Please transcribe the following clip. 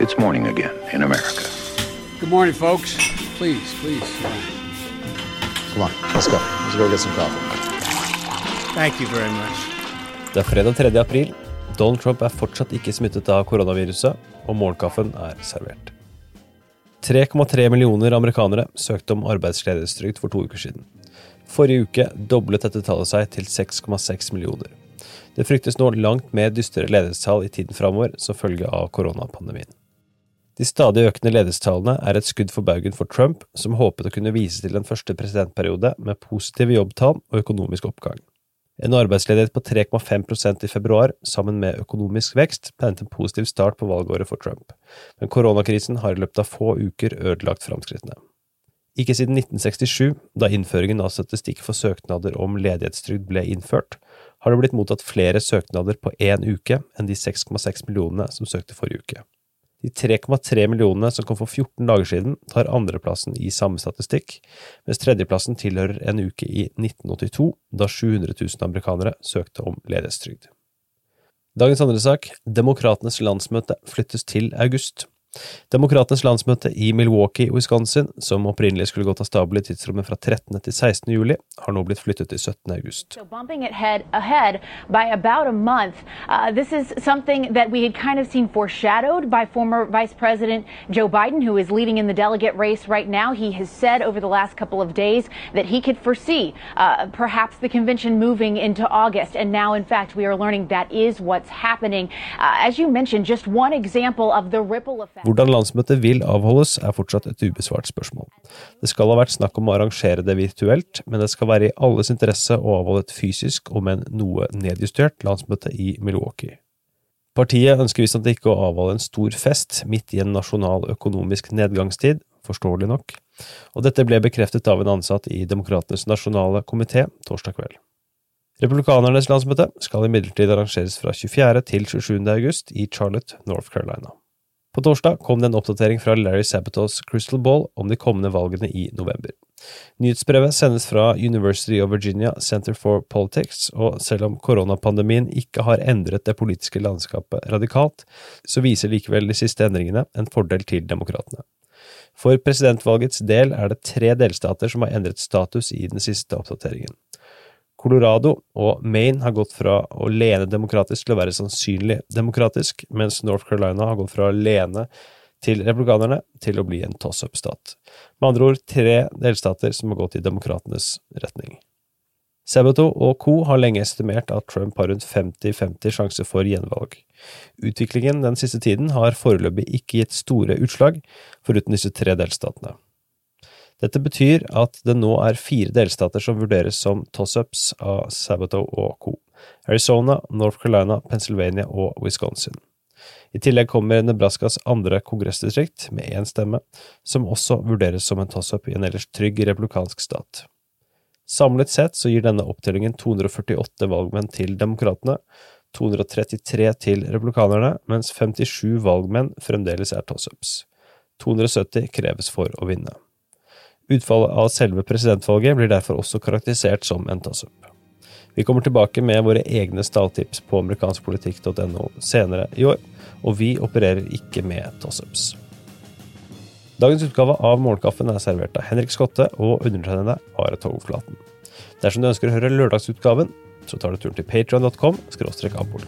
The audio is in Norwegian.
It's morning again in America. Good morning, folks. Please, please. Come on, let's go. Let's go get some coffee. Thank you very much. Det er fredag 3. april. Donald Trump er fortsatt ikke smittet av koronaviruset, og morgenkaffen er servert. 3,3 millioner amerikanere søkte om arbeidsledighetstrygd for to uker siden. Forrige uke doblet dette tallet seg til 6,6 millioner. Det fryktes nå langt mer dystre ledighetstall i tiden framover som følge av koronapandemien. De stadig økende ledighetstallene er et skudd for baugen for Trump, som håpet å kunne vise til den første presidentperiode med positive jobbtall og økonomisk oppgang. En arbeidsledighet på 3,5% i februar, sammen med økonomisk vekst, tegnet en positiv start på valgåret for Trump, men koronakrisen har i løpet av få uker ødelagt framskrittene. Ikke siden 1967, da innføringen av statistikk for søknader om ledighetstrygd ble innført, har det blitt mottatt flere søknader på én uke enn de 6,6 millionene som søkte forrige uke. De 3,3 millionene som kom for 14 dager siden, tar andreplassen i samme statistikk, mens tredjeplassen tilhører en uke i 1982, da 700 000 amerikanere søkte om ledighetstrygd. Dagens andre sak, Demokratenes landsmøte flyttes til august. Demokratenes landsmøte i Milwaukee, Wisconsin, som opprinnelig skulle gått av stabelen i tidsrommet fra 13. til 16. juli, har nå blitt flyttet til 17. august. So ahead by about a month. Uh, this is something that we had kind of seen foreshadowed by former Vice President Joe Biden, who is leading in the delegate race right now. He has said over the last couple of days that he could foresee uh, perhaps the convention moving into August. And now, in fact, we are learning that is what's happening. Uh, as you mentioned, just one example of the ripple effect. Hvordan landsmøtet vil avholdes, er fortsatt et ubesvart spørsmål. Det skal ha vært snakk om å arrangere det virtuelt, men det skal være i alles interesse å avholde et fysisk, om enn noe nedjustert, landsmøte i Milwaukee. Partiet ønsker visstnok ikke å avholde en stor fest midt i en nasjonal økonomisk nedgangstid, forståelig nok, og dette ble bekreftet av en ansatt i Demokratenes nasjonale komité torsdag kveld. Republikanernes landsmøte skal imidlertid arrangeres fra 24. til 27. august i Charlotte, North Carolina. På torsdag kom det en oppdatering fra Larry Sabatos Crystal Ball om de kommende valgene i november. Nyhetsbrevet sendes fra University of Virginia Center for Politics, og selv om koronapandemien ikke har endret det politiske landskapet radikalt, så viser likevel de siste endringene en fordel til demokratene. For presidentvalgets del er det tre delstater som har endret status i den siste oppdateringen. Colorado og Maine har gått fra å lene demokratisk til å være sannsynlig demokratisk, mens North Carolina har gått fra å lene til republikanerne til å bli en toss-up-stat. Med andre ord tre delstater som har gått i demokratenes retning. Sabato og co. har lenge estimert at Trump har rundt 50-50 sjanse for gjenvalg. Utviklingen den siste tiden har foreløpig ikke gitt store utslag, foruten disse tre delstatene. Dette betyr at det nå er fire delstater som vurderes som toss-ups av Sabato og co. Arizona, North Carolina, Pennsylvania og Wisconsin. I tillegg kommer Nebraskas andre kongressdistrikt, med én stemme, som også vurderes som en toss-up i en ellers trygg republikansk stat. Samlet sett så gir denne opptellingen 248 valgmenn til demokratene, 233 til republikanerne, mens 57 valgmenn fremdeles er toss-ups. 270 kreves for å vinne. Utfallet av selve presidentvalget blir derfor også karakterisert som en toss-up. Vi kommer tilbake med våre egne stalltips på amerikanskpolitikk.no senere i år, og vi opererer ikke med toss-ups. Dagens utgave av Morgenkaffen er servert av Henrik Skotte og undertegnede Are Togflaten. Dersom du ønsker å høre lørdagsutgaven, så tar du turen til ampol.